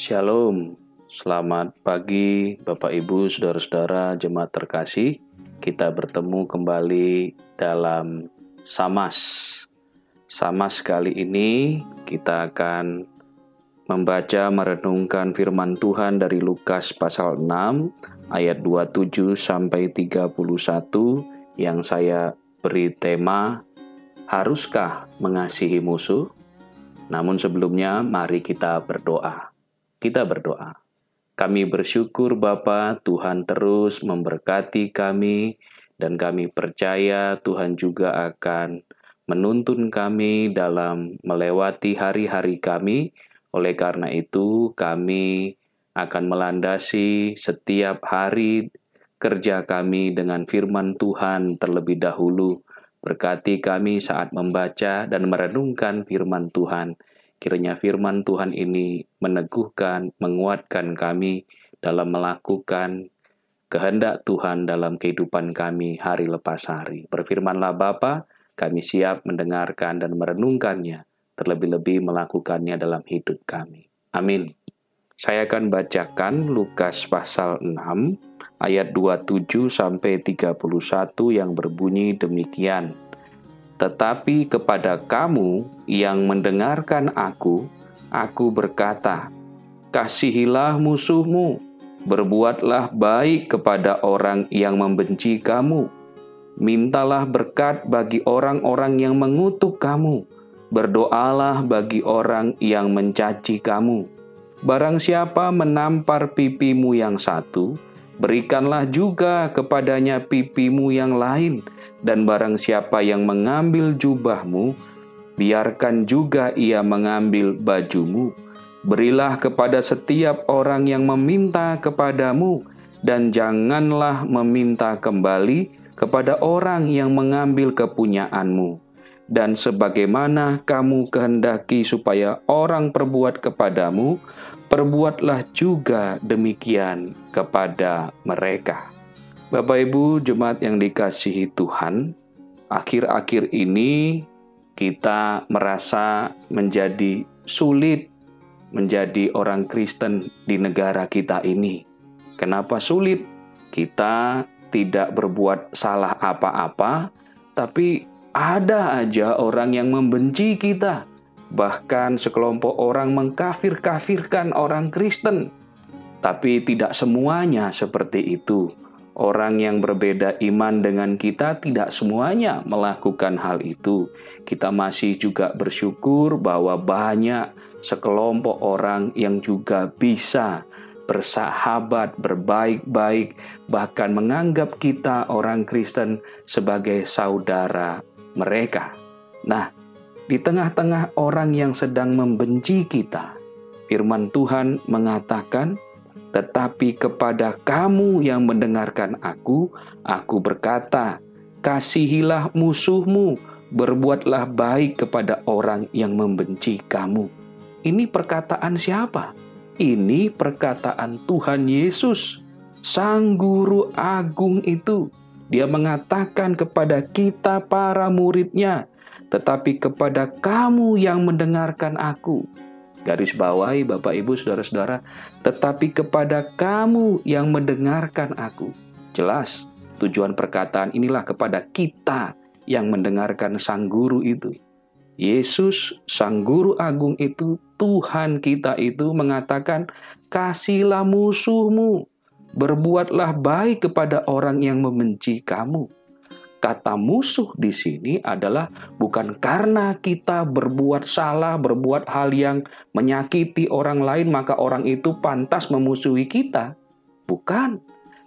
Shalom, selamat pagi Bapak Ibu, Saudara-saudara, jemaat terkasih. Kita bertemu kembali dalam Samas. Samas kali ini kita akan membaca merenungkan firman Tuhan dari Lukas pasal 6 ayat 27 sampai 31 yang saya beri tema Haruskah mengasihi musuh? Namun sebelumnya mari kita berdoa. Kita berdoa. Kami bersyukur Bapa, Tuhan terus memberkati kami dan kami percaya Tuhan juga akan menuntun kami dalam melewati hari-hari kami. Oleh karena itu, kami akan melandasi setiap hari kerja kami dengan firman Tuhan terlebih dahulu Berkati kami saat membaca dan merenungkan firman Tuhan. Kiranya firman Tuhan ini meneguhkan, menguatkan kami dalam melakukan kehendak Tuhan dalam kehidupan kami hari lepas hari. Berfirmanlah Bapa, kami siap mendengarkan dan merenungkannya, terlebih-lebih melakukannya dalam hidup kami. Amin. Saya akan bacakan Lukas pasal 6 ayat 27 sampai 31 yang berbunyi demikian. Tetapi kepada kamu yang mendengarkan aku, aku berkata, kasihilah musuhmu, berbuatlah baik kepada orang yang membenci kamu, mintalah berkat bagi orang-orang yang mengutuk kamu, berdoalah bagi orang yang mencaci kamu. Barang siapa menampar pipimu yang satu, berikanlah juga kepadanya pipimu yang lain, dan barang siapa yang mengambil jubahmu, biarkan juga ia mengambil bajumu. Berilah kepada setiap orang yang meminta kepadamu, dan janganlah meminta kembali kepada orang yang mengambil kepunyaanmu. Dan sebagaimana kamu kehendaki supaya orang perbuat kepadamu, perbuatlah juga demikian kepada mereka. Bapak Ibu jemaat yang dikasihi Tuhan, akhir-akhir ini kita merasa menjadi sulit menjadi orang Kristen di negara kita ini. Kenapa sulit? Kita tidak berbuat salah apa-apa, tapi ada aja orang yang membenci kita Bahkan sekelompok orang mengkafir-kafirkan orang Kristen. Tapi tidak semuanya seperti itu. Orang yang berbeda iman dengan kita tidak semuanya melakukan hal itu. Kita masih juga bersyukur bahwa banyak sekelompok orang yang juga bisa bersahabat, berbaik-baik, bahkan menganggap kita orang Kristen sebagai saudara mereka. Nah, di tengah-tengah orang yang sedang membenci kita. Firman Tuhan mengatakan, "Tetapi kepada kamu yang mendengarkan Aku, Aku berkata, kasihilah musuhmu, berbuatlah baik kepada orang yang membenci kamu." Ini perkataan siapa? Ini perkataan Tuhan Yesus, Sang Guru Agung itu. Dia mengatakan kepada kita, para muridnya, tetapi kepada kamu yang mendengarkan aku. Garis bawahi Bapak Ibu Saudara-saudara, tetapi kepada kamu yang mendengarkan aku. Jelas, tujuan perkataan inilah kepada kita yang mendengarkan sang guru itu. Yesus, sang guru agung itu, Tuhan kita itu mengatakan, "Kasihlah musuhmu, berbuatlah baik kepada orang yang membenci kamu." Kata musuh di sini adalah bukan karena kita berbuat salah, berbuat hal yang menyakiti orang lain, maka orang itu pantas memusuhi kita. Bukan.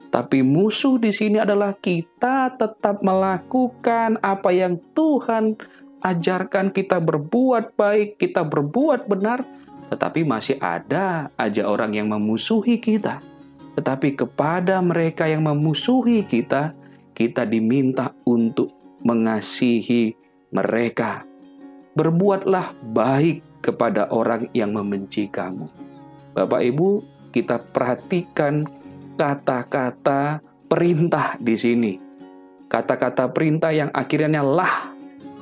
Tapi musuh di sini adalah kita tetap melakukan apa yang Tuhan ajarkan kita berbuat baik, kita berbuat benar, tetapi masih ada aja orang yang memusuhi kita. Tetapi kepada mereka yang memusuhi kita, kita diminta untuk mengasihi mereka. Berbuatlah baik kepada orang yang membenci kamu. Bapak Ibu, kita perhatikan kata-kata perintah di sini. Kata-kata perintah yang akhirnya lah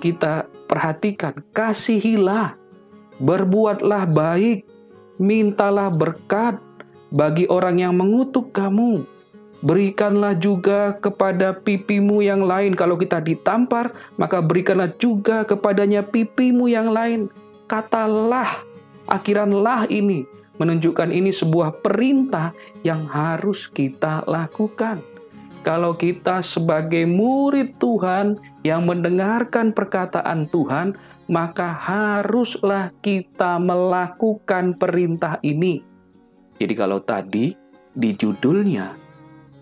kita perhatikan, kasihilah, berbuatlah baik, mintalah berkat bagi orang yang mengutuk kamu. Berikanlah juga kepada pipimu yang lain. Kalau kita ditampar, maka berikanlah juga kepadanya pipimu yang lain. Katalah, akhiranlah ini. Menunjukkan ini sebuah perintah yang harus kita lakukan. Kalau kita sebagai murid Tuhan yang mendengarkan perkataan Tuhan, maka haruslah kita melakukan perintah ini. Jadi, kalau tadi di judulnya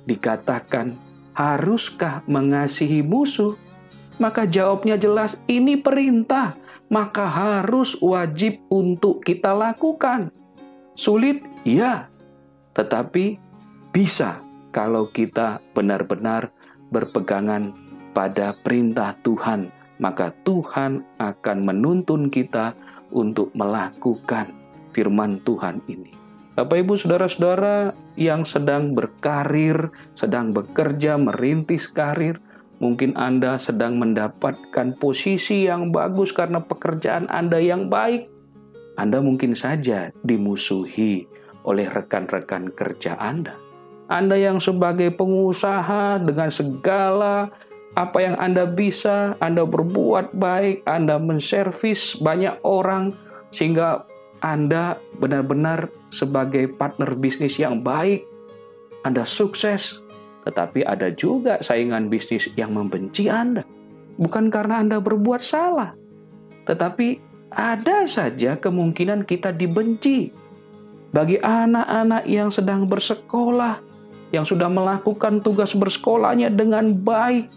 dikatakan, "Haruskah mengasihi musuh?" maka jawabnya jelas, "Ini perintah, maka harus wajib untuk kita lakukan." Sulit, ya, tetapi bisa kalau kita benar-benar berpegangan pada perintah Tuhan maka Tuhan akan menuntun kita untuk melakukan firman Tuhan ini. Bapak, ibu, saudara-saudara yang sedang berkarir, sedang bekerja, merintis karir, mungkin Anda sedang mendapatkan posisi yang bagus karena pekerjaan Anda yang baik. Anda mungkin saja dimusuhi oleh rekan-rekan kerja Anda. Anda yang sebagai pengusaha dengan segala apa yang Anda bisa, Anda berbuat baik, Anda menservis banyak orang, sehingga Anda benar-benar sebagai partner bisnis yang baik. Anda sukses, tetapi ada juga saingan bisnis yang membenci Anda. Bukan karena Anda berbuat salah, tetapi ada saja kemungkinan kita dibenci. Bagi anak-anak yang sedang bersekolah, yang sudah melakukan tugas bersekolahnya dengan baik,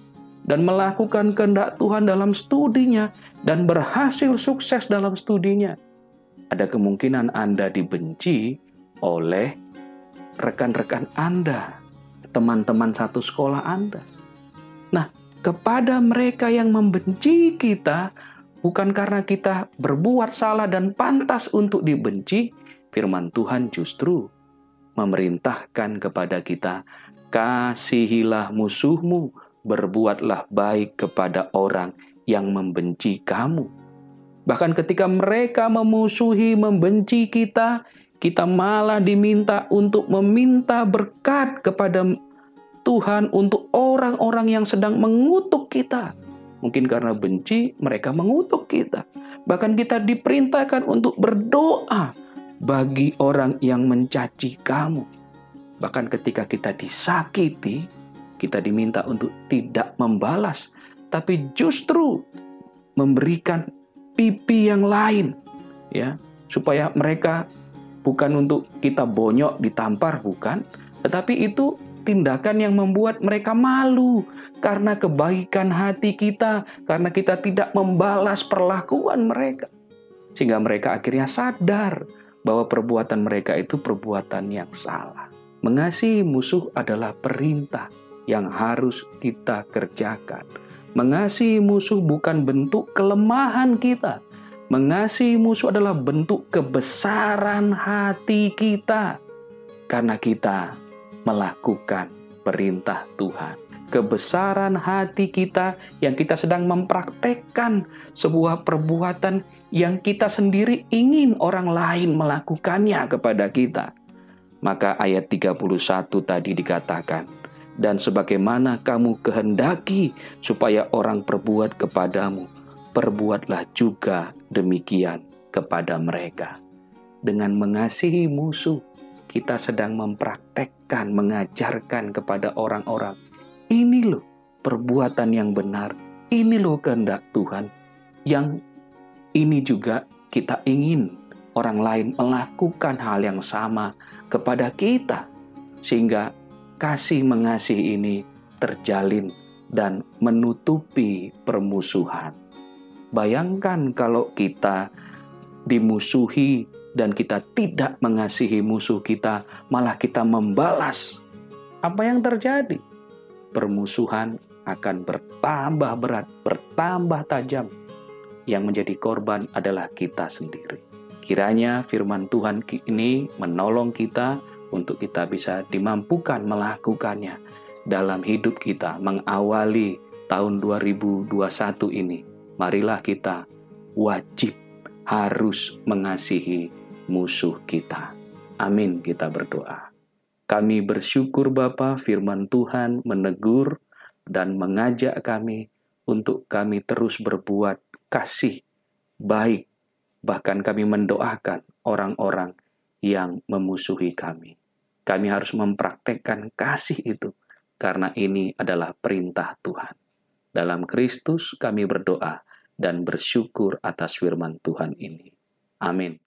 dan melakukan kehendak Tuhan dalam studinya dan berhasil sukses dalam studinya, ada kemungkinan Anda dibenci oleh rekan-rekan Anda, teman-teman satu sekolah Anda. Nah, kepada mereka yang membenci kita, bukan karena kita berbuat salah dan pantas untuk dibenci, firman Tuhan justru memerintahkan kepada kita, kasihilah musuhmu, berbuatlah baik kepada orang yang membenci kamu. Bahkan ketika mereka memusuhi, membenci kita, kita malah diminta untuk meminta berkat kepada Tuhan untuk orang-orang yang sedang mengutuk kita. Mungkin karena benci, mereka mengutuk kita. Bahkan kita diperintahkan untuk berdoa bagi orang yang mencaci kamu. Bahkan ketika kita disakiti, kita diminta untuk tidak membalas, tapi justru memberikan pipi yang lain, ya, supaya mereka bukan untuk kita bonyok ditampar, bukan, tetapi itu tindakan yang membuat mereka malu karena kebaikan hati kita, karena kita tidak membalas perlakuan mereka, sehingga mereka akhirnya sadar bahwa perbuatan mereka itu perbuatan yang salah. Mengasihi musuh adalah perintah yang harus kita kerjakan. Mengasihi musuh bukan bentuk kelemahan kita. Mengasihi musuh adalah bentuk kebesaran hati kita karena kita melakukan perintah Tuhan. Kebesaran hati kita yang kita sedang mempraktekkan sebuah perbuatan yang kita sendiri ingin orang lain melakukannya kepada kita. Maka ayat 31 tadi dikatakan, dan sebagaimana kamu kehendaki supaya orang perbuat kepadamu, perbuatlah juga demikian kepada mereka. Dengan mengasihi musuh, kita sedang mempraktekkan, mengajarkan kepada orang-orang, ini loh perbuatan yang benar, ini loh kehendak Tuhan, yang ini juga kita ingin orang lain melakukan hal yang sama kepada kita, sehingga kasih mengasihi ini terjalin dan menutupi permusuhan. Bayangkan kalau kita dimusuhi dan kita tidak mengasihi musuh kita, malah kita membalas. Apa yang terjadi? Permusuhan akan bertambah berat, bertambah tajam. Yang menjadi korban adalah kita sendiri. Kiranya firman Tuhan ini menolong kita untuk kita bisa dimampukan melakukannya dalam hidup kita mengawali tahun 2021 ini. Marilah kita wajib harus mengasihi musuh kita. Amin kita berdoa. Kami bersyukur Bapa firman Tuhan menegur dan mengajak kami untuk kami terus berbuat kasih baik. Bahkan kami mendoakan orang-orang yang memusuhi kami. Kami harus mempraktekkan kasih itu karena ini adalah perintah Tuhan. Dalam Kristus kami berdoa dan bersyukur atas firman Tuhan ini. Amin.